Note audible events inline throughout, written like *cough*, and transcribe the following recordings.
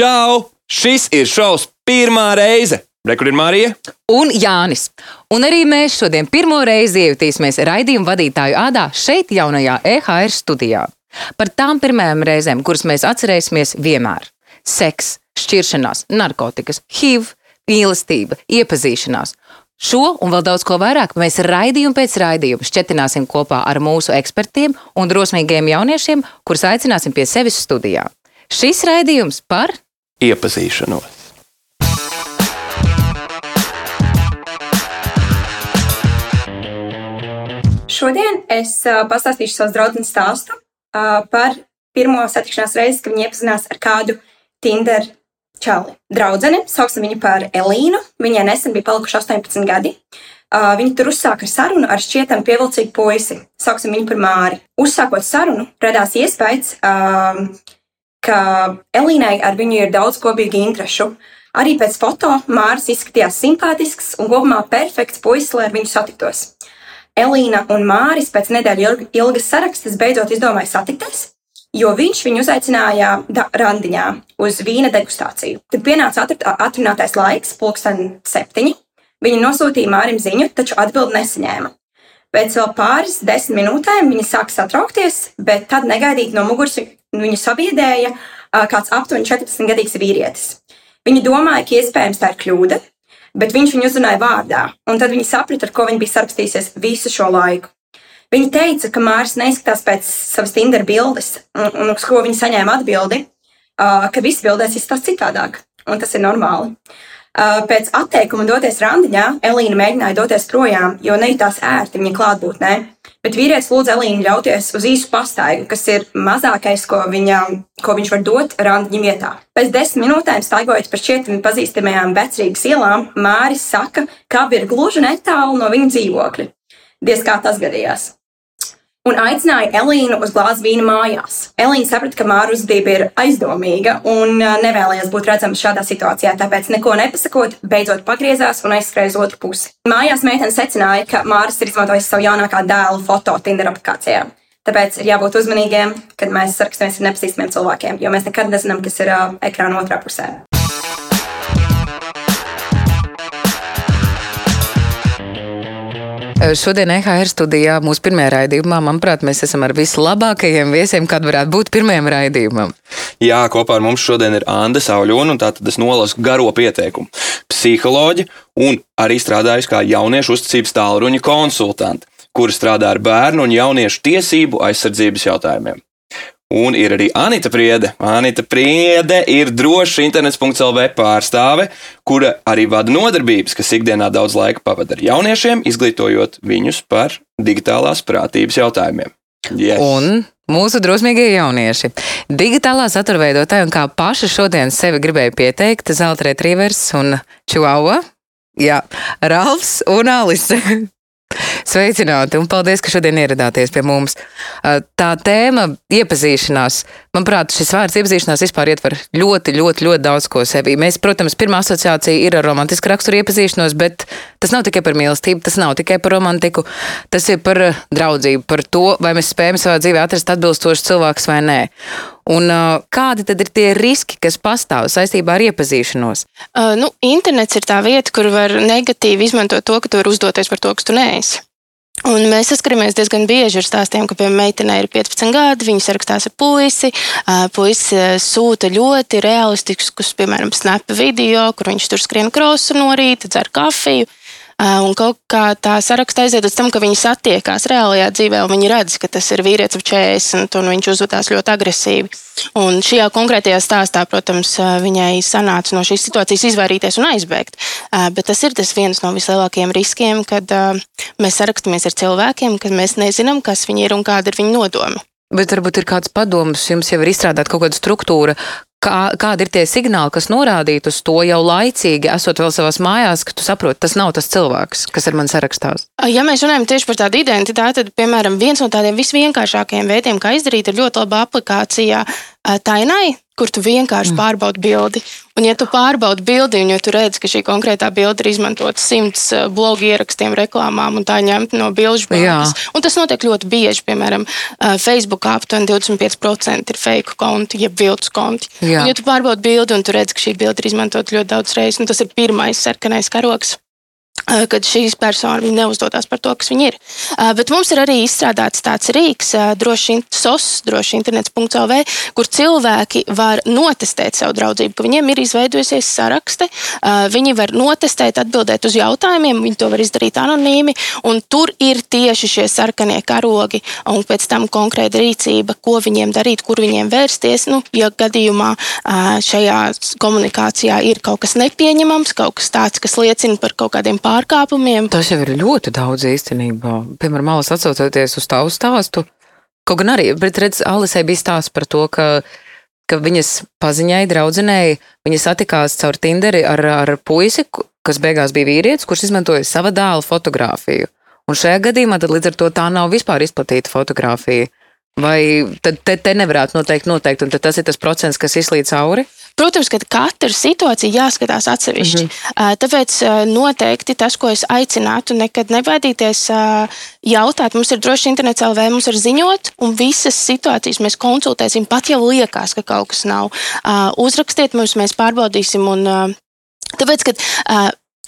Čau! Šis ir šovs pirmā reize! Rekur ir Marija. un Jānis. Un arī mēs šodien pirmo reizi iejutīsimies raidījumu vadītāju ādā šeit, jaunajā EHR studijā. Par tām pirmajām reizēm, kuras mēs atcerēsimies vienmēr - seks, šķiršanās, narkotikas, HIV, mīlestība, iepazīšanās. Šo un vēl daudz ko vairāk mēs raidījumu pēc raidījuma šķetināsim kopā ar mūsu ekspertiem un drosmīgiem jauniešiem, kurus aicināsim pie sevis studijā. Šis raidījums par Iepazīšanos. Šodien es uh, pastāstīšu savus draugus stāstu uh, par pirmo satikšanās reizi, kad viņi iepazinās ar kādu Tinder čali. Draudzene, sauksim viņu par Elīnu. Viņai nesen bija palikuši 18 gadi. Uh, viņa tur uzsāka sarunu ar šķietami pievilcīgu puisi. Sauksim viņu par Māri. Uzsākot sarunu, radās iespējas, uh, ka Elīnai ar viņu ir daudz kopīgu interešu. Arī pēc foto Māris izskatījās simpātisks un kopumā perfekts puisis, lai ar viņu satiktos. Elīna un Māris pēc nedēļas ilg ilgas sarakstes beidzot izdomāja satikties, jo viņš viņu uzaicināja randiņā uz vīna degustāciju. Tad pienāca atr- atrunātais laiks, pulksten septiņi. Viņa nosūtīja Mārim ziņu, taču atbildi nesaņēma. Pēc vēl pāris desmit minūtēm viņa sāka satraukties, bet tad negaidīti no muguras viņu sabiedēja ā, kāds aptuveni 14 gadīgs vīrietis. Viņa domāja, ka iespējams tā ir kļūda, bet viņš viņu uzrunāja vārdā, un tad viņa saprata, ar ko viņa bija sarakstījusies visu šo laiku. Viņa teica, ka Mārcis neizskatās pēc savas Tinder bildes, un, un uz ko viņa saņēma atbildi, ka visi bildēs izskatās citādāk, un tas ir normāli. Pēc atteikuma doties randiņā, Elīna mēģināja doties projām, jo nejūtās ērti viņa klātbūtnē. Bet vīrietis lūdza Elīnu ļauties uz īsu pastaigu, kas ir mazākais, ko, viņa, ko viņš var dot randiņa vietā. Pēc desmit minūtēm, staigājot pa šķietami pazīstamajām vecrīgas ielām, Māris saka, ka abi ir gluži netālu no viņa dzīvokļa. Diez kā tas gadījās. Un aicināja Elīnu uz glāzi vīna mājās. Elīna saprata, ka Māra uzvedība ir aizdomīga un ā, nevēlējās būt redzama šādā situācijā, tāpēc neko nepasakot, beidzot pagriezās un aizskrēja uz otru pusi. Mājās meitene secināja, ka Māris ir izmantojis savu jaunākā dēla foto Tinder aplikācijā. Tāpēc ir jābūt uzmanīgiem, kad mēs sarakstāmies ar nepazīstamiem cilvēkiem, jo mēs nekad nezinām, kas ir ā, ekrāna otrā pusē. Šodien EHR studijā mūsu pirmajā raidījumā, manuprāt, mēs esam ar vislabākajiem viesiem, kāda varētu būt pirmajam raidījumam. Jā, kopā ar mums šodien ir Anna Sauļona, un tātad es nolasu garo pieteikumu. Psiholoģi un arī strādājusi kā jauniešu uzticības tālruņa konsultanti, kuri strādā ar bērnu un jauniešu tiesību aizsardzības jautājumiem. Un ir arī Anita Priede. Anita Priede ir droša internets.lv pārstāve, kura arī vada nodarbības, kas ikdienā daudz laika pavada ar jauniešiem, izglītojot viņus par digitālās prātības jautājumiem. Yes. Un mūsu drosmīgie jaunieši. Digitālā satura veidotāji un kā paši šodien sevi gribēja pieteikt, Zelta Retrievers un Čuava. Jā, Ralfs un Alise. *laughs* Sveicināti un paldies, ka šodien ieradāties pie mums. Tā tēma iepazīšanās. Manuprāt, šis vārds iepazīšanās vispār ietver ļoti, ļoti, ļoti daudz ko sevī. Mēs, protams, pirmā asociācija ir ar romantisku raksturu iepazīšanos, bet tas nav tikai par mīlestību, tas nav tikai par romantiku, tas ir par draudzību, par to, vai mēs spējam savā dzīvē atrast atbilstošu cilvēku vai nē. Un, kādi tad ir tie riski, kas pastāv saistībā ar iepazīšanos? Uh, nu, internets ir tā vieta, kur var negatīvi izmantot to, ka tu vari uzdoties par to, kas tu neesi. Un mēs saskaramies diezgan bieži ar stāstiem, ka, piemēram, meitenei ir 15 gadi, viņa sarakstās ar puisi. Puisis sūta ļoti realistiskus, piemēram, snapa video, kur viņš tur skrien krosu no rīta, dzer kafiju. Uh, Un kaut kā tā saraksta aiziet līdz tam, ka viņi satiekās reālajā dzīvē, un viņi redz, ka tas ir vīrietis ap 40, un viņš uzvedās ļoti agresīvi. Un šajā konkrētajā stāstā, protams, uh, viņai sanāca no šīs situācijas izvairīties un aizbēgt. Uh, Bet tas ir tas viens no vislielākajiem riskiem, kad mēs sarakstamies ar cilvēkiem, kad mēs nezinām, kas viņi ir un kāda ir viņu nodomi. Bet varbūt ir kāds padoms, jums jau ir izstrādāta kaut kāda struktūra, kā, kādi ir tie signāli, kas norādītu uz to jau laicīgi, esot vēl savās mājās, ka tu saproti, tas nav tas cilvēks, kas ir man sarakstās. Ja mēs runājam tieši par tādu identitāti, tad, piemēram, viens no tādiem visvienkāršākajiem veidiem, kā izdarīt, ir ļoti laba aplikācija Tainai, kur tu vienkārši mm. pārbaudi bildi. Un, ja tu pārbaudi bildi, un ja tu redz, ka šī konkrētā bilde ir izmantota simts uh, blogu ierakstiem, reklāmām, un tā ņemta no bilžu bankas, un tas notiek ļoti bieži, piemēram, uh, Facebook aptuveni 25% ir fake konti, jeb viltus konti. Jā. Un, ja tu pārbaudi bildi, un tu redz, ka šī bilde ir izmantota ļoti daudz reizes, nu, tas ir pirmais sarkanais karoks kad šīs personas neuzdodas par to, kas viņi ir. Bet mums ir arī izstrādāts tāds rīks, droši SOS, droši internets.lv, kur cilvēki var notestēt savu draudzību, ka viņiem ir izveidojusies sarakste. Viņi var notestēt, atbildēt uz jautājumiem, viņi to var izdarīt anonīmi, un tur ir tieši šie sarkanie karogi, un pēc tam konkrēta rīcība, ko viņiem darīt, kur viņiem vērsties. Nu, ja gadījumā šajā komunikācijā ir kaut kas nepieņemams, kaut kas tāds, kas liecina par kaut kādiem pārējiem, pārkāpumiem. Tas jau ir ļoti daudz īstenībā. Piemēram, Malas atsaucoties uz tavu stāstu. Kaut gan arī, bet redz, Alisai bija stāsts par to, ka, ka viņas paziņai, draudzenei, viņa satikās caur Tinderi ar, ar puisi, kas beigās bija vīrietis, kurš izmantoja sava dēla fotografiju. Un šajā gadījumā tad līdz ar to tā nav vispār izplatīta fotografija. Vai tad te, te nevarētu noteikt, noteikt, un tas ir tas procents, kas izlīd cauri? Protams, ka katra situācija jāskatās atsevišķi. Mm -hmm. Tāpēc noteikti tas, ko es aicinātu, nekad nebaidīties jautāt. Mums ir droši internets LV, mums ir ziņot, un visas situācijas mēs konsultēsim. Pat ja liekas, ka kaut kas nav, uzrakstiet mums, mēs pārbaudīsim. Un, Tāpēc, kad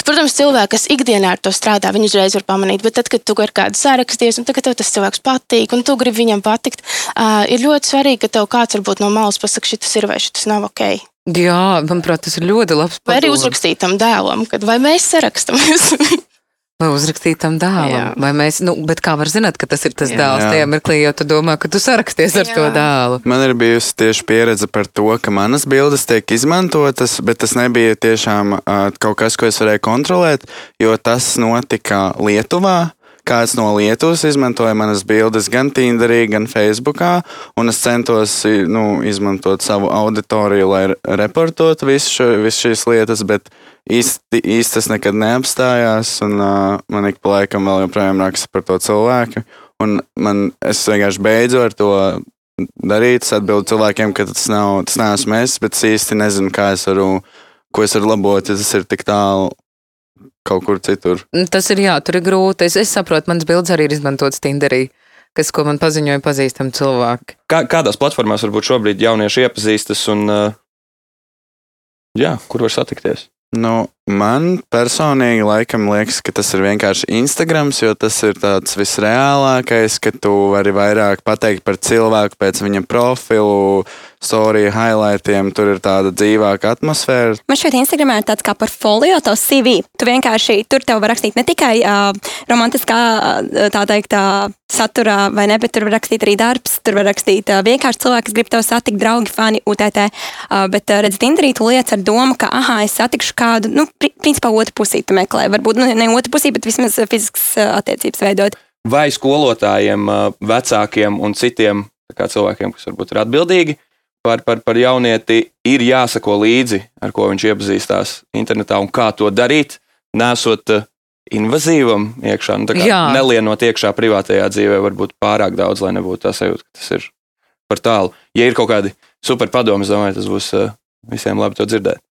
Protams, cilvēki, kas ikdienā ar to strādā, viņi uzreiz var pamanīt, bet tad, kad tu ar kādu saraksties, un tagad tev tas cilvēks patīk, un tu gribi viņam patikt, uh, ir ļoti svarīgi, ka tev kāds varbūt no malas pasakā, šis ir vai šis nav ok. Jā, manuprāt, tas ir ļoti labs. Padomu. Vai arī uzrakstītam dēlam, kad vai mēs sarakstāmies. *laughs* Vai uzrakstītam dēlam? Jā. Vai mēs, nu, bet kā var zināt, ka tas ir tas jā. dēls? Tajā mirklī jau tu domā, ka tu saraksties ar jā. to dēlu. Man ir bijusi tieši pieredze par to, ka manas bildes tiek izmantotas, bet tas nebija tiešām uh, kaut kas, ko es varēju kontrolēt, jo tas notika Lietuvā. Kāds no Lietuvas izmantoja manas bildes gan Tinderī, gan Facebookā, es centos nu, izmantot savu auditoriju, lai reportotu visu, visu šīs lietas, bet īsti, īsti tas nekad neapstājās, un uh, man ik pa laikam vēl joprojām raksta par to cilvēku, un man, es vienkārši beidzu ar to darīt, es atbildu cilvēkiem, ka tas nav, tas neesmu es, bet es īsti nezinu, kā es varu, ko es varu labot, ja tas ir tik tālu kaut kur citur. Nu, tas ir jā, tur ir grūti. Es, es saprotu, mans bildes arī ir izmantots Tinderī. Kas, ko man paziņoja pazīstami cilvēki. Kā, kādās platformās varbūt šobrīd jaunieši iepazīstas un uh, jā, kur var satikties? Nu, man personīgi laikam liekas, ka tas ir vienkārši Instagram, jo tas ir tāds visreālākais, ka tu vari vairāk pateikt par cilvēku pēc viņa profilu, storiju, highlightiem. Tur ir tāda dzīvāka atmosfēra. Man šķiet, Instagramā ir tāds kā portfolio, tavs CV. Tu vienkārši tur tev var rakstīt ne tikai uh, romantiskā, tā teikt, uh, saturā, vai ne, bet tur var rakstīt arī darbs, tur var rakstīt uh, vienkārši cilvēki, kas grib tevi satikt, draugi, fani, UTT. Uh, bet, uh, redz, Tinderī tu lietas ar domu, ka, ah, es satikšu kādu, nu, principā otru pusīti meklē. Varbūt nu, ne otru pusīti, bet vismaz fiziskas attiecības veidot. Vai skolotājiem, vecākiem un citiem cilvēkiem, kas varbūt ir atbildīgi par, par, par jaunieti, ir jāsako līdzi, ar ko viņš iepazīstās internetā un kā to darīt, nesot invazīvam iekšā, nu, nelienot iekšā privātajā dzīvē, varbūt pārāk daudz, lai nebūtu tā sajūta, ka tas ir par tālu. Ja ir kaut kādi super padomi, es domāju, tas būs visiem labi to dzirdēt.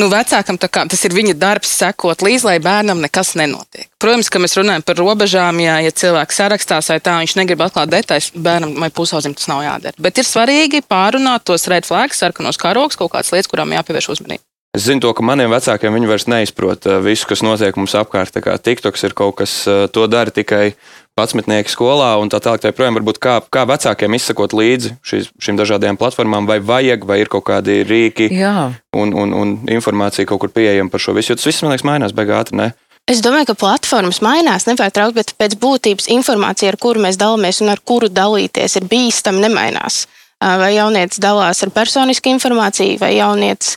Nu, vecākam kā, tas ir viņa darbs, sekot līdzi, lai bērnam nekas nenotiek. Protams, ka mēs runājam par robežām, ja, ja cilvēks sarakstās vai tā, viņš negrib atklāt detaļas, bērnam vai pusaudzim tas nav jādara. Bet ir svarīgi pārunāt tos red flags, sarkanos karogus, kaut kādas lietas, kurām jāpievērš uzmanība. Es zinu, to, ka maniem vecākiem viņi vairs neizprot eh, visu, kas notiek mums apkārt. TikToks ir kaut kas, eh, to dara tikai patsmetnieki skolā un tā tālāk. Tā projām varbūt kā, kā vecākiem izsakot līdzi šīs, šīm dažādajām platformām, vai vajag, vai ir kaut kādi rīki un, un, un informācija kaut kur pieejama par šo visu. Jo tas viss, man liekas, mainās beigās ātri. Ne? Es domāju, ka platformas mainās nepārtraukti, bet pēc būtības informācija, ar kuru mēs dalāmies un ar kuru dalīties, ir bīstama, nemainās vai jaunietis dalās ar personisku informāciju, vai, jaunietis,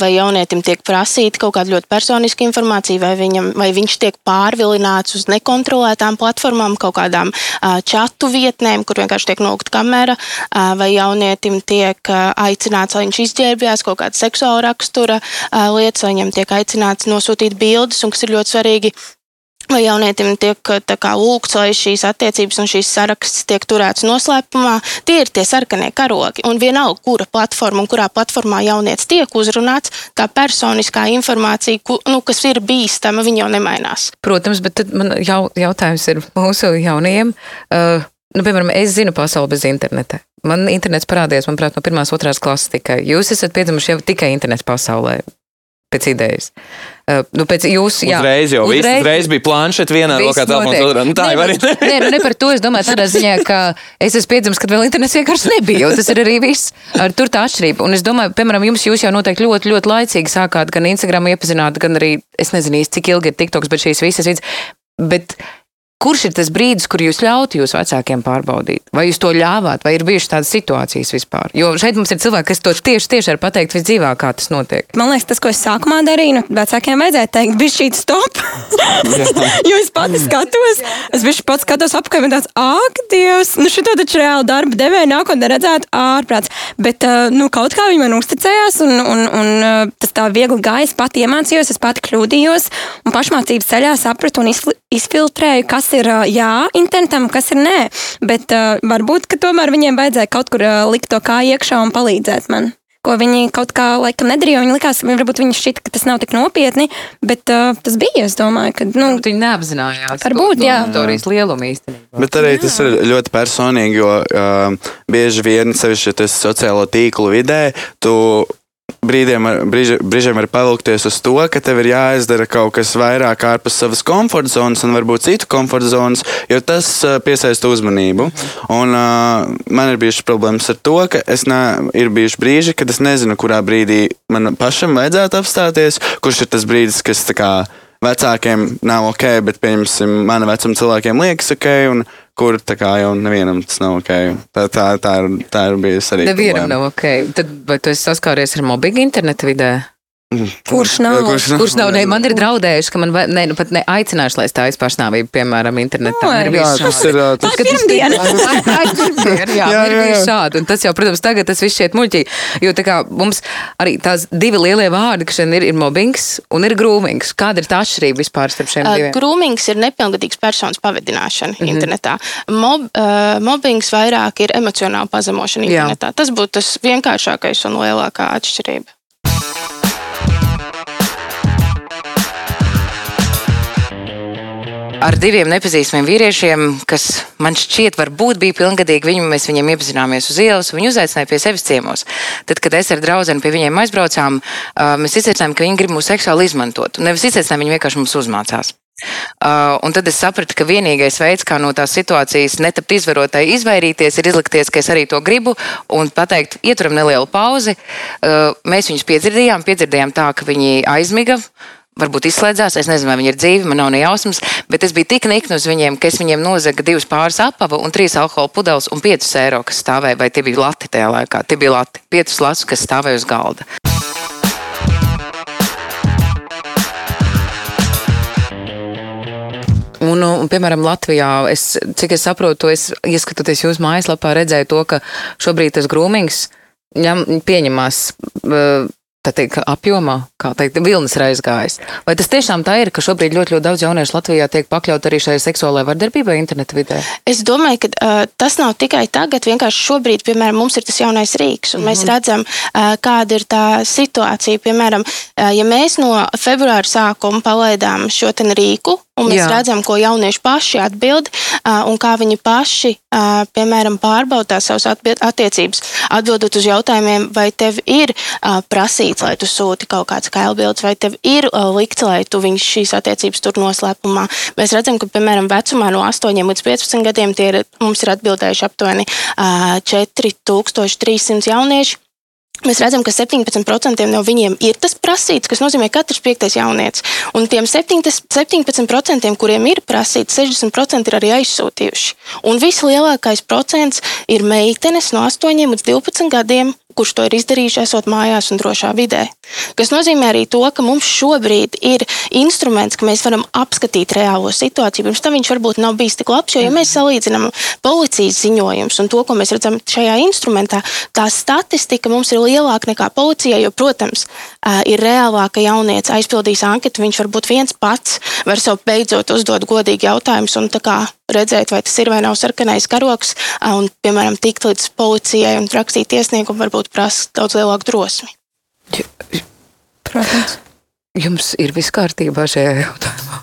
vai jaunietim tiek prasīta kaut kāda ļoti personiska informācija, vai, viņam, vai viņš tiek pārvilināts uz nekontrolētām platformām, kaut kādām čatu vietnēm, kur vienkārši tiek nokļūta kamera, vai jaunietim tiek aicināts, lai viņš izģērbjās kaut kāda seksuāla rakstura lietas, vai viņam tiek aicināts nosūtīt bildes, un kas ir ļoti svarīgi vai jaunietim tiek kā lūgts, lai šīs attiecības un šīs saraksts tiek turēts noslēpumā. Tie ir tie sarkanie karogi. Un vienalga, kura platforma un kurā platformā jaunietis tiek uzrunāts, tā personiskā informācija, ku, nu, kas ir bīstama, viņa jau nemainās. Protams, bet tad man jau, jautājums ir mūsu jaunajiem. Uh, nu, piemēram, es zinu pasauli bez interneta. Man internets parādījās, manuprāt, no pirmās, otrās klases tikai. Jūs esat piedzimuši jau tikai internets pasaulē. Pēc idejas. Uh, nu, pēc jūsu, jā, Uzreiz jau viss. Uzreiz bija planšeta vienā rokā, telefons otrā. Nu, tā jau arī. nu, Nē, nu, ne par to. Es domāju, tādā ziņā, ka es esmu piedzimis, kad vēl internets vienkārši nebija. Tas ir arī viss. Ar tur tā atšķirība. Un es domāju, piemēram, jums jūs jau noteikti ļoti, ļoti laicīgi sākāt gan Instagram iepazināt, gan arī, es nezinu īsti, cik ilgi ir TikToks, bet šīs visas vidas. Bet kurš ir tas brīdis, kur jūs ļaut jūs vecākiem pārbaudīt? Vai jūs to ļāvāt, vai ir bijušas tādas situācijas vispār? Jo šeit mums ir cilvēki, kas to tieši, tieši var pateikt visdzīvāk, kā tas notiek. Man liekas, tas, ko es sākumā darīju, nu, vecākiem vajadzēja teikt, bija šī stop. *laughs* jo es pati skatos, es biju pats skatos apkārt, un tāds, ak, Dievs, nu šito taču reāli darba devēja nākotnē redzētu ārprāts. Bet, uh, nu, kaut kā viņi man uzticējās, un, un, un uh, tas tā viegli gāja, es pati iemācījos, es pati kļūdījos, un pašmācības ceļā sapratu un izfil- izfiltrēju, kas ir uh, jā internetam, kas ir nē. Bet uh, varbūt, ka tomēr viņiem vajadzēja kaut kur uh, likt to kā iekšā un palīdzēt man ko viņi kaut kā laikam nedarīja. Viņi likās, varbūt viņi šķita, ka tas nav tik nopietni, bet uh, tas bija. Es domāju, ka nu, Viņi neapzinājās. Varbūt, jā. Autorijas lielumu īstenībā. Bet arī tas ir ļoti personīgi, jo uh, bieži vien, sevišķi, ja tu esi sociālo tīklu vidē, tu brīdiem, ar- brīži, brīžiem var pavilkties uz to, ka tev ir jāizdara kaut kas vairāk ārpus savas komforta zonas un varbūt citu komforta zonas, jo tas uh, piesaista uzmanību. Un, uh, man ir bijušas problēmas ar to, ka ne, ir bijuši brīži, kad es nezinu, kurā brīdī man pašam vajadzētu apstāties, kurš ir tas brīdis, kas tā kā vecākiem nav ok, bet, pieņemsim, mana vecuma cilvēkiem liekas ok, un kur tā kā jau nevienam tas nav ok. Tā, tā, tā, ir, tā ir bijusi arī. Nevienam problēma. nav ok. Tad, vai tu esi saskāries ar mobbingu interneta vidē? Kurš nav? Kurš nav? Kurš nav, ne, man ir draudējuši, ka man vai- ne, nu, pat ne aicināšu, lai es tā izpašnāvību, piemēram, internetā. Oi, Ir Jā, tas ir. uh, Tas. Tā ir pirmdiena, jā, *laughs* Jā, jā, ir jā, jā. šādi. Un tas jau, protams, tagad tas viss šķiet muļķīgi. Jo tā kā mums arī tās divi lielie vārdi, kas šodien ir, ir mobbings un ir grūmings. Kāda ir tā atšķirība vispār starp šiem Uh, diviem? Grūmings ir nepilngadīgs personas pavadināšana mm -hmm. internetā. Mob, uh, mobbings vairāk ir emocionāla pazemošana Jā. internetā. Tas būtu tas vienkāršākais un lielākā atšķirība. Ar diviem nepazīstamiem vīriešiem, kas man šķiet, varbūt bija pilngadīgi. Viņu, mēs viņiem iepazināmies uz ielas, un viņi uzaicināja pie sevis ciemos. Tad, kad es ar draugu pie viņiem aizbraucām, mēs izteicām, ka viņi grib mūs seksuāli izmantot. Nevis izteicām, viņi vienkārši mums uzmācās. Uh, un tad es sapratu, ka vienīgais veids, kā no tās situācijas netapt izvarotai izvairīties, ir izlikties, ka es arī to gribu un pateikt, ieturam nelielu pauzi. Uh, mēs viņus piedzirdījām, piedzirdījām tā, ka viņi aizmiga. Varbūt izslēdzās, es nezinu, vai viņi ir dzīvi, man nav ne jausmas, bet es biju tik nikni uz viņiem, ka es viņiem nozaga divas pāris apavu un trīs alkohola pudeles un piecus eiro, kas stāvēja, vai tie bija lati tajā laikā. Tie bija lati, piecus latus, kas stāvēja uz galda. Un, un, piemēram, Latvijā, es, cik es saprotu, es ieskatoties jūsu mājaslapā, redzēju to, ka šobrīd tas grūmings ņem, pieņemās tā teikt, apjomā, kā teikt, vilnis ir aizgājis. Vai tas tiešām tā ir, ka šobrīd ļoti, ļoti daudz jauniešu Latvijā tiek pakļaut arī šai seksuālajai vardarbībai interneta vidē? Es domāju, ka uh, tas nav tikai tagad, vienkārši šobrīd, piemēram, mums ir tas jaunais rīks, un mm -hmm. mēs redzam, uh, kāda ir tā situācija. Piemēram, uh, ja mēs no februāra sākuma palaidām šo rīku, un mēs Jā. Redzam, ko jaunieši paši atbild, un kā viņi paši, piemēram, pārbauda savas attiecības, atbildot uz jautājumiem, vai tev ir prasīts, lai tu sūti kaut kāds kailbildes, vai tev ir likts, lai tu viņus šīs attiecības tur noslēpumā. Mēs redzam, ka, piemēram, vecumā no 8 līdz 15 gadiem tie ir, mums ir atbildējuši aptuveni uh, 4300 jaunieši. Mēs redzam, ka 17% no viņiem ir tas prasīts, kas nozīmē katrs piektais jaunietis. Un tiem 70 17%, kuriem ir prasīts, 60% ir arī aizsūtījuši. Un vislielākais procents ir meitenes no 8 līdz 12 gadiem, kurš to ir izdarījuši, esot mājās un drošā vidē. kas nozīmē arī to, ka mums šobrīd ir instruments, ka mēs varam apskatīt reālo situāciju. Pirms tam viņš varbūt nav bijis tik labs, jo, ja mēs salīdzinām policijas ziņojumus un to, ko mēs redzam šajā instrumentā, tā statistika mums ir lielāka nekā policijai, jo, protams, ir reālāk, ka jaunieci aizpildīs anketu, viņš varbūt viens pats var sev beidzot uzdot godīgi jautājumus un redzēt, vai tas ir vai nav sarkanais karoks, un, piemēram, tikt līdz policijai un rakstīt iesniegumu, varbūt prasa daudz lielāku drosmi. Protams. Jums ir viss kārtībā šajā jautājumā.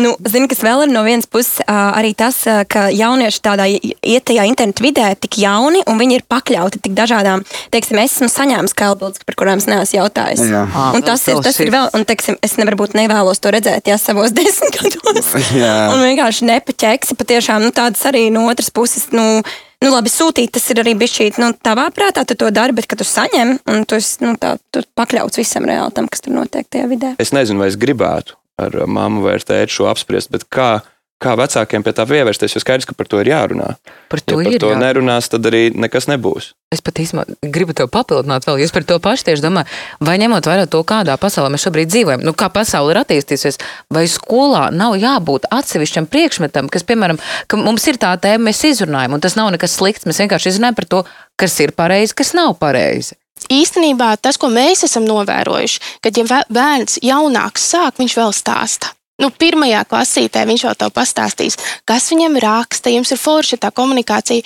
Nu, zinu, kas vēl ir no vienas puses, arī tas, ka jaunieši tādā iet tajā internetu vidē tik jauni, un viņi ir pakļauti tik dažādām, teiksim, es esmu saņēmis kalbildes, par kurām es neesmu jautājis. Jā. Un tas ir, tas ir vēl, un, teiksim, es nevarbūt nevēlos to redzēt, ja savos *laughs* desmit gados. Jā. Un vienkārši nepaķeksi, patiešām, nu, tādas arī no otras puses, nu, Nu, labi, sūtīt tas ir arī bijis šī, nu, tavā prātā, tu to dari, bet, kad tu saņem, un tu esi nu, tā, tu pakļauts visam reāli tam, kas tur notiek tajā vidē. Es nezinu, vai es gribētu ar mammu vai ar tēti šo apspriest, bet kā, kā vecākiem pie tā pievērsties, jo skaidrs, ka par to ir jārunā. Par to, ja par ir, to jā. nerunās, tad arī nekas nebūs. Es pat īstenībā gribu to papildināt vēl. Jūs par to pašu tieši domājat, vai ņemot vērā to, kādā pasaulē mēs šobrīd dzīvojam, nu, kā pasaule ir attīstījusies, vai skolā nav jābūt atsevišķam priekšmetam, kas, piemēram, ka mums ir tā tēma, mēs izrunājam, un tas nav nekas slikts. Mēs vienkārši izrunājam par to, kas ir pareizi, kas nav pareizi. Īstenībā tas, ko mēs esam novērojuši, kad ja bērns jaunāks sāk, viņš vēl stāsta. Nu, pirmajā klasītē viņš jau tev pastāstīs, kas viņam raksta, jums ir forša tā komunikācija.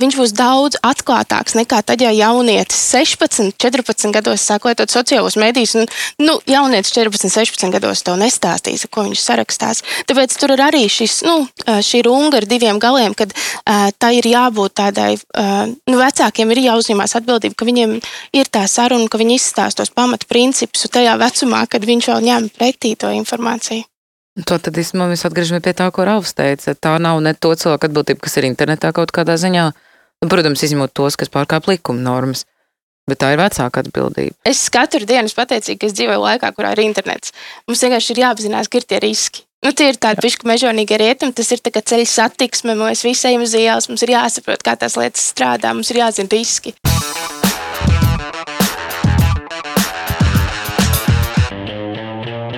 Viņš būs daudz atklātāks nekā tad, ja jaunietis 16, 14 gados sāk lietot sociālos medijus. Un, nu, jaunietis 14, 16 gados to nestāstīs, ko viņš sarakstās. Tāpēc tur ir arī šis, nu, šī runga ar diviem galiem, kad uh, tā ir jābūt tādai, uh, nu, vecākiem ir jāuzņemās atbildība, ka viņiem ir tā saruna, ka viņi izstāsta tos pamatprincipus tajā vecumā, kad viņš vēl ņem pretī to informāciju. To tad īstenībā mēs atgriežamies pie tā, ko Rāvs teica. Tā nav ne to cilvēku atbildība, kas ir internetā kaut kādā ziņā. Nu, protams, izņemot tos, kas pārkāp likuma normas. Bet tā ir vecāka atbildība. Es katru dienu esmu pateicīga, ka es dzīvoju laikā, kurā ir internets. Mums vienkārši ir jāapzinās, ka ir tie riski. Nu, tie ir tādi pišķi mežonīgi rietumi, tas ir ceļu satiksme, mēs visi ejam uz ielas, mums ir jāsaprot, kā tās lietas strādā, mums ir jāzina riski.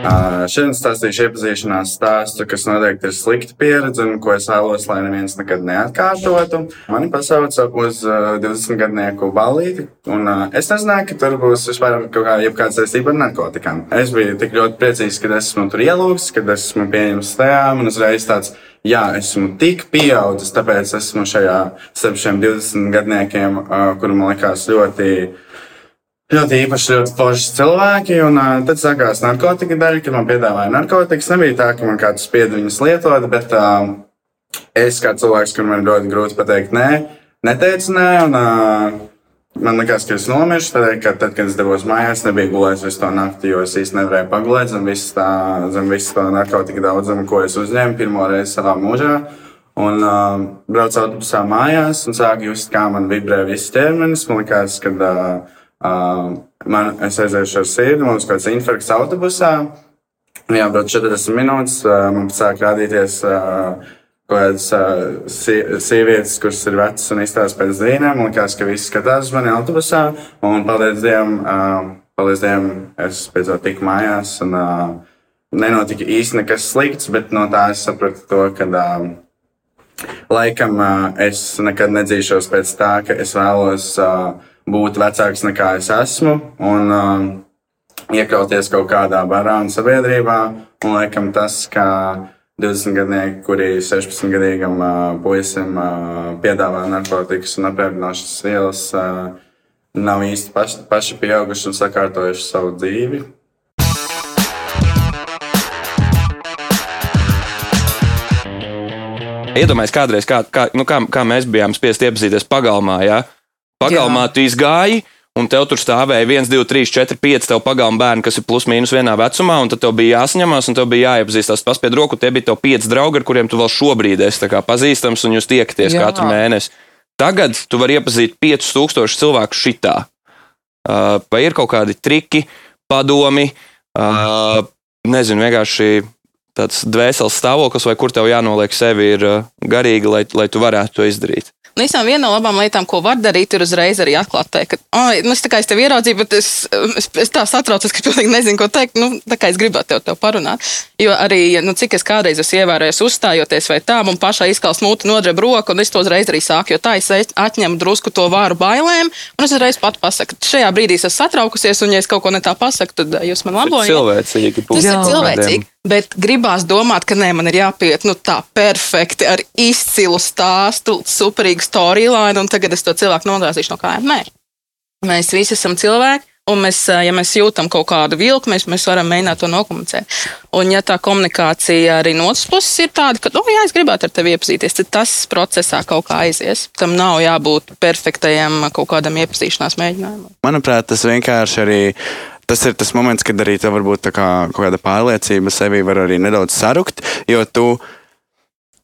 Šodien stāstīšu iepazīšanās stāstu, kas noteikti ir slikta pieredze un ko es vēlos, lai neviens nekad neatkārtotu. Mani pasauca uz uh, 20 gadnieku balīti, un es nezināju, ka tur būs vispār kaut kā, jebkāda saistība ar narkotikām. Es biju tik ļoti priecīgs, ka esmu tur ielūgts, kad esmu pieņemts tajā, un uzreiz tāds. Jā, esmu tik pieaudzis, tāpēc esmu šajā starp šiem 20 gadniekiem, uh, kuri man likās ļoti uh, ļoti īpaši, ļoti forši cilvēki. Un uh, tad sākās narkotika daļa, kad man piedāvāja narkotikas. Nebija tā, ka man kāds spied viņus lietot, bet uh, es kā cilvēks, kuram ir ļoti grūti pateikt nē, neteicu nē. Un, uh, Man liekas, ka es nomiršu, tādēļ, ka tad, kad es devos mājās, nebija gulējis visu to nakti, jo es īsti nevarēju pagulēt zem visu, tā, zem visu to narkotiku daudzumu, ko es uzņēmu pirmo reizi savā mūžā. Un uh, braucu autobusā mājās un sāku just, kā man vibrē viss ķermenis. Man liekas, ka uh, Uh, man, es aizēju ar sirdi, mums kaut kāds infarkts autobusā. Jā, bet 40 minūtes uh, man sāk rādīties uh, kaut kādas uh, sievietes, kuras ir vecas un izstāsta pēc zīmēm. Man liekas, ka visi skatās uz mani autobusā. Un paldies Dievam, uh, paldies Dievam, es beidzot tiku mājās. Un, uh, nenotika īsti nekas slikts, bet no tā es sapratu to, ka. Uh, Laikam uh, es nekad nedzīšos pēc tā, ka es vēlos uh, būt vecāks nekā es esmu un um, iekļauties kaut kādā barā un sabiedrībā. Un laikam tas, ka 20 gadnieki, kuri 16 gadīgam uh, puisim uh, piedāvā narkotikas un apēdināšanas vielas, uh, nav īsti paši, paši pieauguši un sakārtojuši savu dzīvi. Iedomājieties, kādreiz, kā, kā, nu, kā, kā mēs bijām spiest iepazīties pagalmā. Ja? Pagalmā Jā. tu izgāji, un tev tur stāvēja 1, 2, 3, 4, 5 tev pagalma bērni, kas ir plus mīnus vienā vecumā, un tad tev bija jāsaņemās, un tev bija jāiepazīstās paspied roku. Tie bija tev pieci draugi, ar kuriem tu vēl šobrīd esi pazīstams, un jūs tiekaties Jā. katru mēnesi. Tagad tu vari iepazīt 5000 cilvēku šitā. Uh, vai ir kaut kādi triki, padomi, uh, nezinu, vienkārši tāds dvēseles stāvoklis, vai kur tev jānoliek sevi ir uh, garīgi, lai, lai tu varētu to izdarīt? Nu, īstenībā viena no labām lietām, ko var darīt, ir uzreiz arī atklāt, teikt, ka, nu, es tā kā es tevi ieraudzīju, bet es, es, es tā satraucos, ka pilnīgi nezinu, ko teikt. Nu, tā kā es gribētu tev, tev parunāt. Jo arī, nu, cik es kādreiz esmu ievērojis, uzstājoties vai tā, man pašai izkals mūte nodreb roku, un es to uzreiz arī sāku, jo tā es atņemu drusku to vāru bailēm, un es uzreiz pat pasaku, šajā brīdī es esmu satraukusies, un ja es kaut ko ne tā pasaku, tad jūs man labojat. Cilvēcīgi. Tas Jā. ir cilvēcīgi. Bet gribās domāt, ka nē, man ir jāpiet nu, tā perfekti ar izcilu stāstu, superīgu storyline, un tagad es to cilvēku nodāzīšu no kājām. Nē, mēs visi esam cilvēki. Un mēs, ja mēs jūtam kaut kādu vilku, mēs, mēs varam mēģināt to nokomunicēt. Un, ja tā komunikācija arī no otras puses ir tāda, ka, oh, jā, es gribētu ar tevi iepazīties, tad tas procesā kaut kā aizies. Tam nav jābūt perfektajam kaut kādam iepazīšanās mēģinājumam. Manuprāt, tas vienkārši arī. Tas ir tas moments, kad arī tev varbūt kā kaut kāda pārliecība sevi var arī nedaudz sarukt, jo tu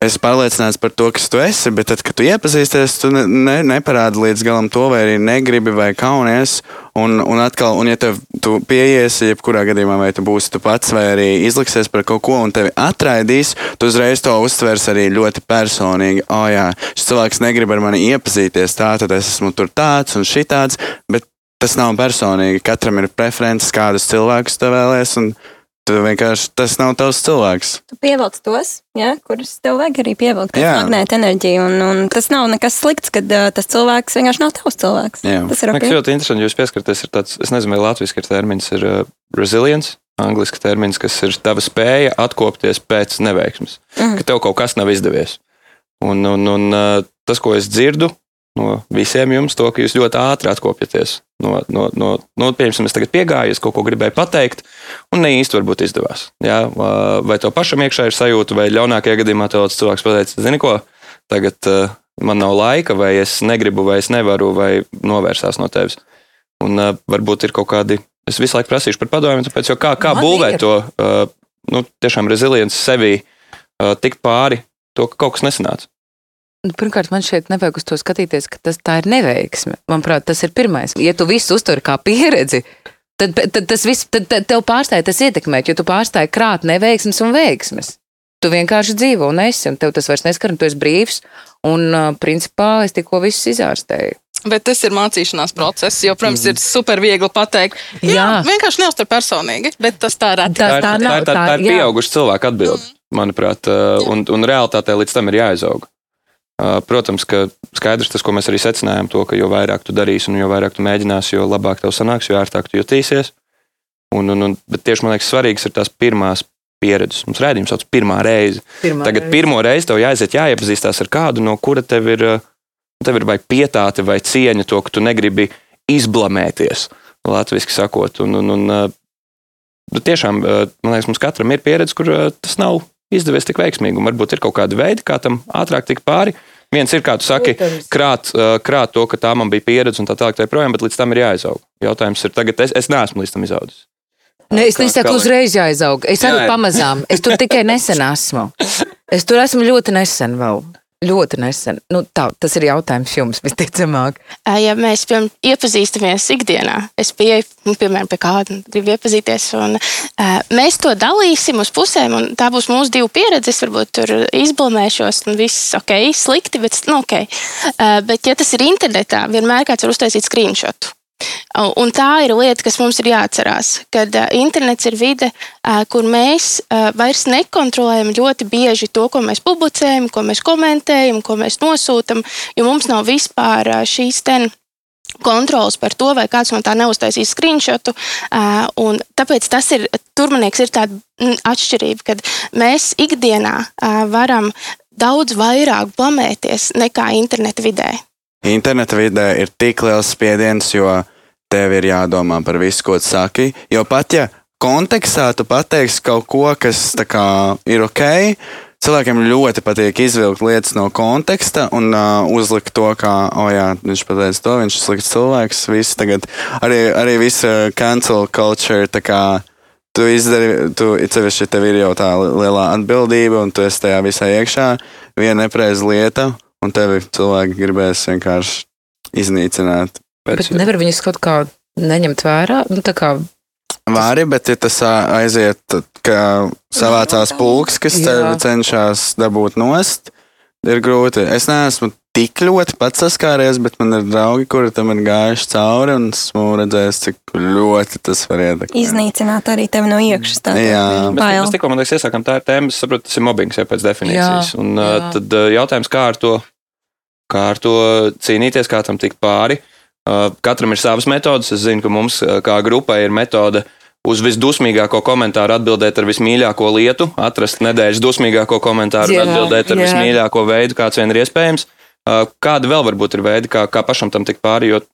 esi pārliecināts par to, kas tu esi, bet tad, kad tu iepazīsties, tu ne, ne, neparādi līdz galam to, vai arī negribi, vai kaunies. Un, un atkal, un ja tev tu pieiesi, jebkurā gadījumā, vai tu būsi tu pats, vai arī izliksies par kaut ko, un tevi atraidīs, tu uzreiz to uztvers arī ļoti personīgi. O, oh, jā, šis cilvēks negrib ar mani iepazīties, tā tad es esmu tur tāds un šitāds, bet tas nav personīgi. Katram ir preferences, kādus cilvēkus tu vēlēsies, un tu vienkārši tas nav tavs cilvēks. Tu pievelc tos, ja, kurus tev vajag arī pievilkt. Jā. Magnēta enerģija. Un, un tas nav nekas slikts, kad uh, tas cilvēks vienkārši nav tavs cilvēks. Jā. Tas ir Man ok. liekas, ļoti interesanti, jūs pieskaraties. Ir tāds, es nezinu, vai latviešu termins ir uh, resilience, angļuiski termins, kas ir tava spēja atkopties pēc neveiksmes, mm. ka tev kaut kas nav izdevies. Un, un, un uh, tas, ko es dzirdu no visiem jums, to, ka jūs ļoti ātri atkopjaties. No, no, no, no, piemēram, es tagad piegāju, es kaut ko gribēju pateikt, un ne īsti varbūt izdevās. Jā, vai tev pašam iekšā ir sajūta, vai ļaunākajā gadījumā tas cilvēks pateica, zini ko, tagad uh, man nav laika, vai es negribu, vai es nevaru, vai novērsās no tevis. Un uh, varbūt ir kaut kādi, es visu laiku prasīšu par padomju, tāpēc, jo kā, kā Man būvēt ir. to, uh, nu, tiešām rezilienci sevī, uh, tikt pāri to, ka kaut kas nesanāca. Pirmkārt, man šeit nevajag uz to skatīties, ka tas tā ir neveiksme. Manuprāt, tas ir pirmais. Ja tu visu uztver kā pieredzi, tad, tad tas viss, tad, tad tev pārstāja tas ietekmēt, jo tu pārstāji krāt neveiksmes un veiksmes. Tu vienkārši dzīvo un esi, un tev tas vairs neskar, un tu esi brīvs. Un, uh, principā, es tikko visu izārstēju. Bet tas ir mācīšanās process, jo, protams, ir super viegli pateikt, jā, Jā. vienkārši neuztver personīgi, bet tas tā reti. Tā- Tā, tā, tā, ir, tā, tā ir pieauguša cilvēka atbilde, manuprāt, uh, un, un realitātē līdz tam ir jāizaug. Protams, ka skaidrs tas, ko mēs arī secinājām, to, ka jo vairāk tu darīsi un jo vairāk tu mēģināsi, jo labāk tev sanāks, jo ērtāk tu jutīsies. Un, un, un, bet tieši man liekas, svarīgs ir tās pirmās pieredzes. Mums rādījums sauc pirmā reize. Pirmā Tagad reize. pirmo reizi tev jāaiziet, jāiepazīstās ar kādu, no kura tev ir, uh, tev ir vai pietāte vai cieņa to, ka tu negribi izblamēties, latviešu sakot. Un, un, un, bet tiešām, man liekas, mums katram ir pieredze, kur tas nav izdevies tik veiksmīgi. Un varbūt ir kaut kādi veidi, kā tam ātrāk tikt pāri. Viens ir, kā tu saki, krāt, uh, krāt to, ka tā man bija pieredze un tā tālāk, tā projām, bet līdz tam ir jāizaug. Jautājums ir, tagad es, es neesmu līdz tam izaudzis. Ne, es nesaku, uzreiz jāizaug. Es arī Jā, jā. pamazām. Es tur tikai nesen esmu. *laughs* Es tur esmu ļoti nesen vēl. Ļoti nesen. Nu, tā, tas ir jautājums jums, visticamāk. Ja mēs piemēram, iepazīstamies ikdienā, es pieeju, nu, piemēram, pie kāda gribu iepazīties, un uh, mēs to dalīsim uz pusēm, un tā būs mūsu divu pieredze. Es varbūt tur izblamēšos, un viss ok, slikti, bet nu, ok. Uh, bet, ja tas ir internetā, vienmēr kāds var uztaisīt screenshotu. Un tā ir lieta, kas mums ir jāatcerās, kad internets ir vide, kur mēs vairs nekontrolējam ļoti bieži to, ko mēs publicējam, ko mēs komentējam, ko mēs nosūtām, jo mums nav vispār šīs ten kontrols par to, vai kāds no tā neuztaisīs screenshotu. Tāpēc tas ir, tur man liekas, ir tāda mm, atšķirība, kad mēs ikdienā varam daudz vairāk blamēties nekā interneta vidē. Interneta vidē ir tik liels spiediens, jo tev ir jādomā par visu, ko tu saki. Jo pat ja kontekstā tu pateiksi kaut ko, kas kā, ir ok, cilvēkiem ļoti patīk izvilkt lietas no konteksta un uh, uzlikt to, kā, oh, jā, viņš pateica to, viņš ir slikts cilvēks. Viss tagad arī, arī visa cancel culture. kā, Tu izdari, tu cevišķi tev ir jau tā lielā atbildība, un tu esi tajā visā iekšā. Viena nepreiza lieta, un tevi cilvēki gribēs vienkārši iznīcināt. Bet nevar viņus kaut kā neņemt vērā. Nu, tā kā Vari, bet ja tas aiziet, tad, ka savācās pulks, kas tevi cenšas dabūt nost, ir grūti. Es neesmu tik ļoti pats saskāries, bet man ir draugi, kuri tam ir gājuši cauri, un esmu redzējis, cik ļoti tas var ietekmēt. Iznīcināt arī tevi no iekšas. tā Jā. tad Mēs, tikko, man liekas, iesākām tā ir tēma, es saprotu, tas ir mobbings jau pēc definīcijas. Jā, un jā. tad jautājums, kā ar to, kā ar to cīnīties, kā tam tikt pāri. Uh, katram ir savas metodas. Es zinu, ka mums uh, kā grupai ir metode uz visdusmīgāko komentāru atbildēt ar vismīļāko lietu, atrast nedēļas dusmīgāko komentāru Jā, un atbildēt ar jā. vismīļāko veidu, kāds vien ir iespējams. Uh, Kādi vēl varbūt ir veidi, kā, kā pašam tam tikt pāri, jo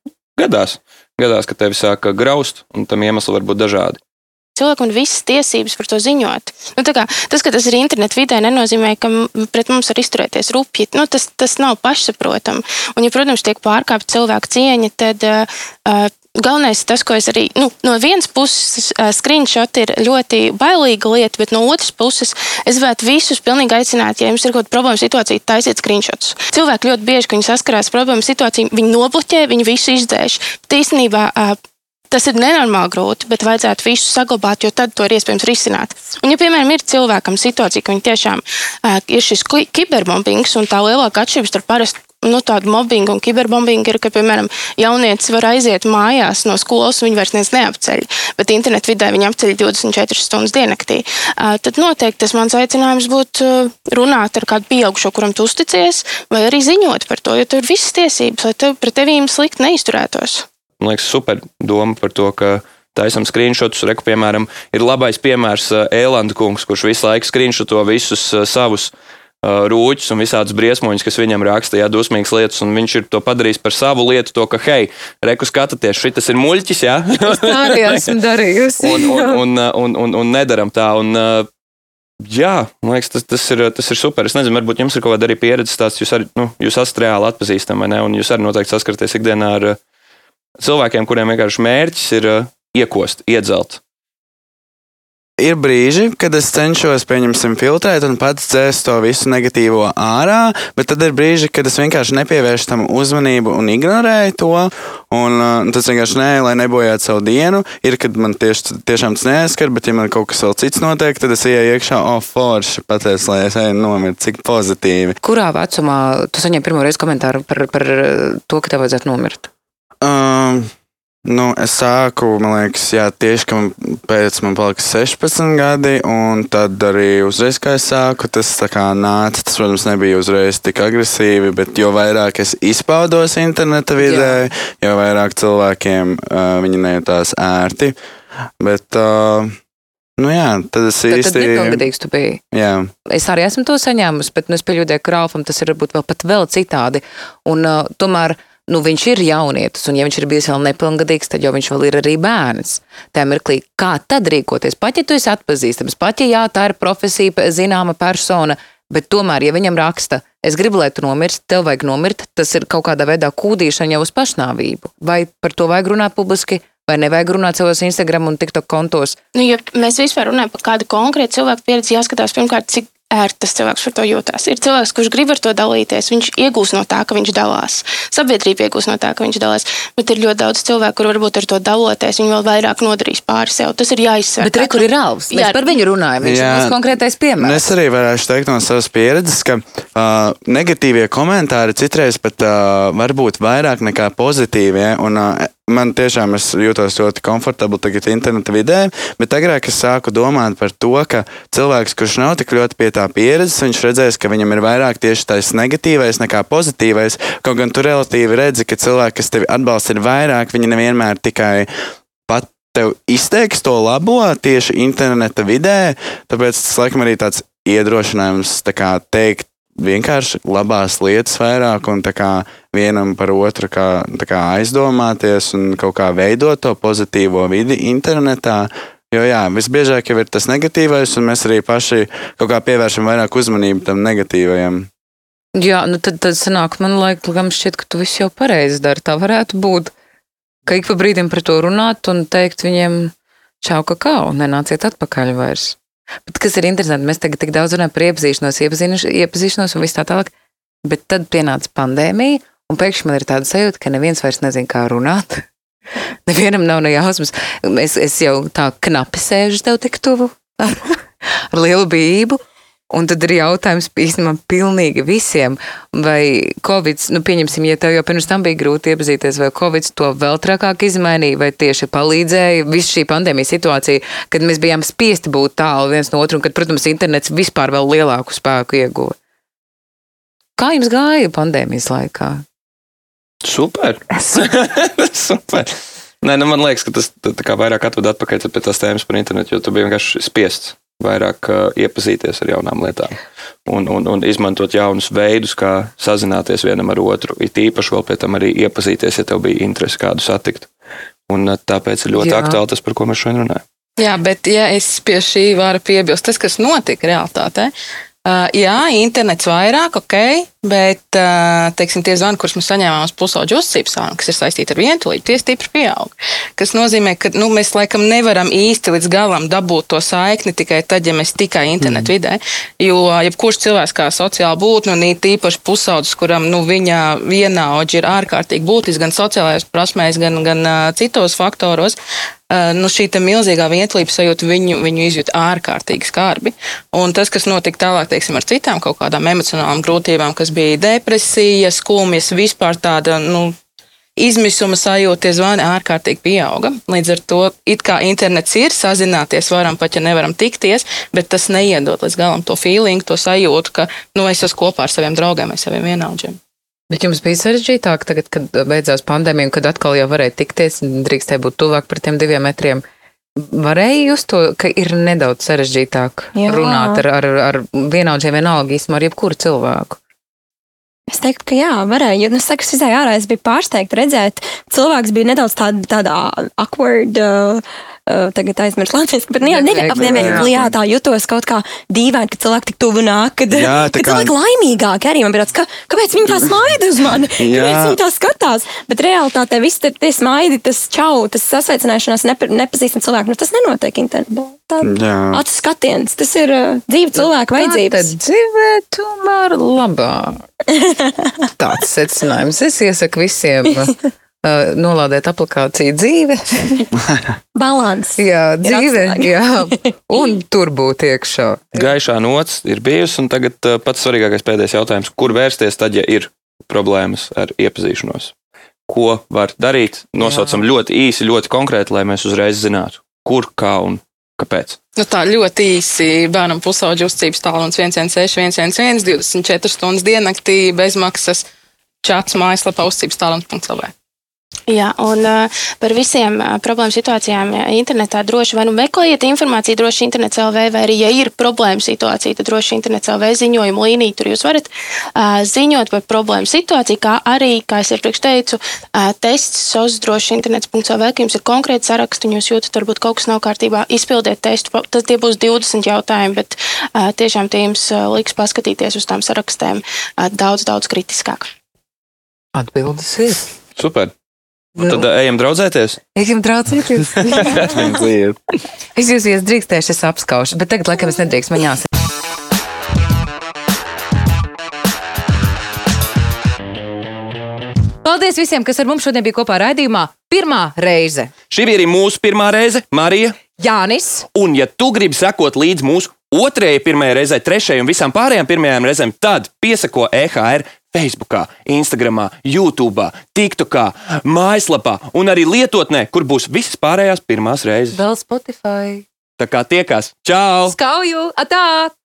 gadās, gadās, ka tevi sāk graust, un tam iemesli var būt dažādi. Cilvēkam ir visas tiesības par to ziņot. Nu, kā, tas, ka tas ir internetu vidē, nenozīmē, ka pret mums var izturēties rupji. Nu, tas, tas nav pašsaprotami. Un, ja, protams, tiek pārkāpta cilvēka cieņa, tad uh, galvenais tas, ko es arī nu, no vienas puses uh, screenshot ir ļoti bailīga lieta, bet no otras puses es gribētu visus pilnīgi aicināt, ja jums ir kaut kāda problēma situācija, taisiet screenshots. Cilvēki ļoti bieži, kad viņi saskarās ar problēmu situāciju, viņi nobloķē, viņi visu izdzēš. Bet īstenībā uh, Tas ir nenormāli grūti, bet vajadzētu visu saglabāt, jo tad to ir iespējams risināt. Un, ja, piemēram, ir cilvēkam situācija, ka viņi tiešām uh, ir šis ki- kiberbombings, un tā lielākā atšķirība starp parastu nu, tādu mobbingu un kiberbombingu ir, ka, piemēram, jaunietis var aiziet mājās no skolas, un viņi vairs neviens neapceļ, bet internetu vidē viņi apceļ 24 stundas diennaktī. Tad noteikti tas mans aicinājums būtu runāt ar kādu pieaugušo, kuram tu uzticies, vai arī ziņot par to, jo tev ir visas tiesības, lai tev pret tevīm slikti neizturētos. Man liekas, super doma par to, ka taisam screenshotus. Reku, piemēram, ir labais piemērs Ēlanda kungs, kurš visu laiku screenshoto visus uh, savus uh, rūķus un visādus briesmoņus, kas viņam rakstīja dusmīgas lietas, un viņš ir to padarījis par savu lietu, to, ka, hei, reku skatieties, šis ir muļķis, jā, Tā arī *laughs* esmu darījusi. un, un, un, un, un, un nedaram tā. Un, Jā, man liekas, tas, tas, ir, tas ir super. Es nezinu, varbūt jums ir kaut kāda arī pieredze, tāds jūs, arī, nu, jūs esat reāli atpazīstami, vai ne? Un jūs arī noteikti saskaraties ikdienā ar uh, cilvēkiem, kuriem vienkārši mērķis ir uh, iekost, iedzelt. Ir brīži, kad es cenšos, pieņemsim, filtrēt un pats dzēst to visu negatīvo ārā, bet tad ir brīži, kad es vienkārši nepievēršu tam uzmanību un ignorēju to. Un, uh, tas vienkārši nē, lai nebojātu savu dienu. Ir, kad man tieši, tiešām tas neaizskar, bet ja man kaut kas vēl cits notiek, tad es ieeju iekšā, oh, forši, pateicu, lai es eju nomirt, cik pozitīvi. Kurā vecumā tu saņēmi pirmo reizi komentāru par, par to, ka tev vajadzētu nomirt? Um, nu, es sāku, man liekas, jā, tieši man pēc man palika 16 gadi, un tad arī uzreiz, kā es sāku, tas kā nāca. Tas, protams, nebija uzreiz tik agresīvi, bet jo vairāk es izpaudos interneta vidē, jo vairāk cilvēkiem uh, viņi nejūtās ērti. Bet, uh, nu jā, tad es Tad, tad īsti. nepilngadīgs tu biji. Jā, Es arī esmu to saņēmusi, bet nu, es pieļauju, ka Ralfam tas ir varbūt vēl pat vēl citādi. Un, uh, tomēr nu, viņš ir jaunietis, un ja viņš ir bijis vēl nepilngadīgs, tad jau viņš vēl ir arī bērns. Tā mirklī, kā tad rīkoties? Pat ja tu esi atpazīstams, pat ja jā, tā ir profesija, zināma persona, bet tomēr, ja viņam raksta, es gribu, lai tu nomirsti, tev vajag nomirt, tas ir kaut kādā veidā kūdīšana jau uz pašnāvību. Vai par to vajag runāt publiski? Vai nevajag runāt savos Instagram un TikTok kontos? Nu, ja mēs vispār runājam par kādu konkrētu cilvēku pieredzi, jāskatās pirmkārt, cik ērti tas cilvēks par to jūtas. Ir cilvēks, kurš grib ar to dalīties, viņš iegūs no tā, ka viņš dalās. Sabiedrība iegūs no tā, ka viņš dalās. Bet ir ļoti daudz cilvēku, kur varbūt ar to daloties, viņi vēl vairāk nodarīs pāri sev. Tas ir jāizsver. Bet re, kur ir Ralfs? Mēs Jā. par viņu runājam. Viņš ir Jā. mūsu konkrētais piemērs. Es arī varētu teikt no savas pieredzes, ka uh, negatīvie komentāri citreiz pat uh, var būt vairāk nekā pozitīvie. Un, uh, man tiešām jūtos ļoti komfortabli tagad interneta vidē, bet agrāk es sāku domāt par to, ka cilvēks, kurš nav tik ļoti pie tā pieredzes, viņš redzēs, ka viņam ir vairāk tieši tas negatīvais nekā pozitīvais. Kaut gan tu relatīvi redzi, ka cilvēki, kas tevi atbalsta, ir vairāk, viņi nevienmēr tikai pat tev izteiks to labo tieši interneta vidē. Tāpēc tas laikam arī tāds iedrošinājums tā kā, teikt vienkārši labās lietas vairāk un kā vienam par otru kā, kā aizdomāties un kaut kā veidot to pozitīvo vidi internetā. Jo jā, visbiežāk jau ir tas negatīvais, un mēs arī paši kaut kā pievēršam vairāk uzmanību tam negatīvajam. Jā, nu tad, tad sanāk, man laikam šķiet, ka tu viss jau pareizi dari. Tā varētu būt. Ka ik pa brīdim par to runāt un teikt viņiem, čau, kakao, nenāciet atpakaļ vairs. Bet kas ir interesanti, mēs tagad tik daudz runājam par iepazīšanos, iepazinuš- iepazīšanos un viss tā tālāk. Bet tad pienāca pandēmija, un pēkšņi man ir tāda sajūta, ka neviens vairs nezina, kā runāt. *laughs* Nevienam nav ne jausmas. Es, es jau tā knapi sēžu tev tik tuvu *laughs* ar lielu bību. Un tad ir jautājums īstenībā pilnīgi visiem, vai Covid, nu pieņemsim, ja tev jau pirms tam bija grūti iepazīties, vai Covid to vēl trakāk izmainīja, vai tieši palīdzēja visu šī pandēmijas situācija, kad mēs bijām spiesti būt tālu viens no otra, un kad, protams, internets vispār vēl lielāku spēku ieguva. Kā jums gāja pandēmijas laikā? Super! *laughs* Super! Nē, nu man liekas, ka tas vairāk atved atpakaļ pie tās tēmas par internetu, jo tu biji vienkārši spiests vairāk uh, iepazīties ar jaunām lietām un, un, un izmantot jaunus veidus, kā sazināties vienam ar otru. It īpaši vēl pie tam arī iepazīties, ja tev bija interese kādu satikt. Un uh, tāpēc ir ļoti Jā. aktuāli tas, par ko mēs šodien runājam. Jā, bet ja es pie šī varu piebilst, tas, kas notika realitātē, uh, jā, internets vairāk, ok, bet, uh, teiksim, tie zvani, kurus mēs saņēmām uz pusauģu uzticības sānu, kas ir saistīti ar vientulību, tie stipri pieaug. Kas nozīmē, ka nu, mēs laikam nevaram īsti līdz galam dabūt to saikni tikai tad, ja mēs tikai internetu mm. vidē. Jo jebkurš cilvēks kā sociāli būtne, un īpaši pusaudzis, kuram nu, viņa vienaudži ir ārkārtīgi būtisks gan sociālajās prasmēs, gan, gan uh, citos faktoros, uh, nu, šī milzīgā vientulības sajūta viņu, viņu izjūt ārkārtīgi skarbi. Un tas, kas notika tālāk, teiksim, ar citām kaut kādām emocionālām grūtībām, kas bija depresija, skumjas, vispār tāda, nu, izmisuma sajūta, tie zvani ārkārtīgi pieauga. Līdz ar to it kā internets ir, sazināties varam, pat ja nevaram tikties, bet tas neiedod līdz galam to feeling, to sajūtu, ka, nu, es esmu kopā ar saviem draugiem vai saviem vienaudžiem. Bet jums bija sarežģītāk tagad, kad beidzās pandēmija, kad atkal jau varēja tikties, un drīkstēja būt tuvāk par tiem diviem metriem. Varēja just to, ka ir nedaudz sarežģītāk. Jā. runāt ar, ar, ar vienaudžiem, vienalga īstenībā ar jebkuru cilvēku. Es teiktu, ka jā, varēja. Jo, nu, es saku, es izēju ārā, es biju pārsteigta redzēt, cilvēks bija nedaudz tāda, tāda awkward. Uh, Uh, tagad aizmirsu latviešu, bet nu, jā, nevienmēr jā. jā, tā jutos kaut kā dīvaini, ka cilvēki tik tuvu nāk. Kad, Jā, kad kā- cilvēki laimīgāki arī man bija tāds, ka, kāpēc viņi tā smaida uz mani? *laughs* Kāpēc viņi tā skatās? Bet realitātē viss tie, tie smaidi, tas čau, tas sasveicināšanās nepa, nepazīstam cilvēku, nu tas nenotiek internetā. Acu skatiens, tas ir uh, dzīve cilvēku vajadzības. Tad dzīvē tomēr labāk. *laughs* Tāds secinājums. Es iesaku visiem uh, nolādēt aplikāciju dzīve. *laughs* Balans. Jā, dzīve, jā, *laughs* un tur būt iekšā. Gaišā nots ir bijusi, un tagad uh, pats svarīgākais pēdējais jautājums, kur vērsties tad, ja ir problēmas ar iepazīšanos? Ko var darīt? Nosaucam ļoti īsi, ļoti konkrēti, lai mēs uzreiz zinātu, kur, kā un kāpēc. Nu, tā ļoti īsi bērnam pusauģu uzticības tālrunis 116, 111, 24 stundas diennaktī bezmaksas čats mājaslapā uzticības tālrunis.lv. Jā, un uh, par visiem uh, problēmu situācijām jā, internetā droši vai nu meklējiet informāciju droši internets LV, vai arī, ja ir problēma situācija, tad droši internets LV ziņojumu līniju. Tur jūs varat uh, ziņot par problēmu situāciju, kā arī, kā es iepriekš teicu, tests SOS droši internets.lv, ka jums ir konkrēti saraksti un jūs jūtat, varbūt kaut kas nav kārtībā, izpildiet testu. Tad tie būs 20 jautājumi, bet tiešām tie jums liks paskatīties uz tām sarakstēm daudz, daudz kritiskāk. Atbildes ir. Super! Un tad ejam draudzēties. Ejam draudzēties. *laughs* Es jūs iedrīkstēšu, es apskaušu, bet tagad, laikam, es nedrīkst man jāsaka. Paldies visiem, kas ar mums šodien bija kopā raidījumā. Pirmā reize Šī bija arī mūsu pirmā reize, Marija. Jānis. Un, ja tu gribi sekot līdzi mūsu otrajai, pirmajai reizei, trešajai un visām pārējām pirmajām reizēm, tad piesako EHR Facebook, Instagram, YouTube, TikTok, mājaslapā un arī lietotnē, kur būs visas pārējās pirmās reizes. Vēl Spotify. Tā kā tiekās! Čau! Skauju! Atā!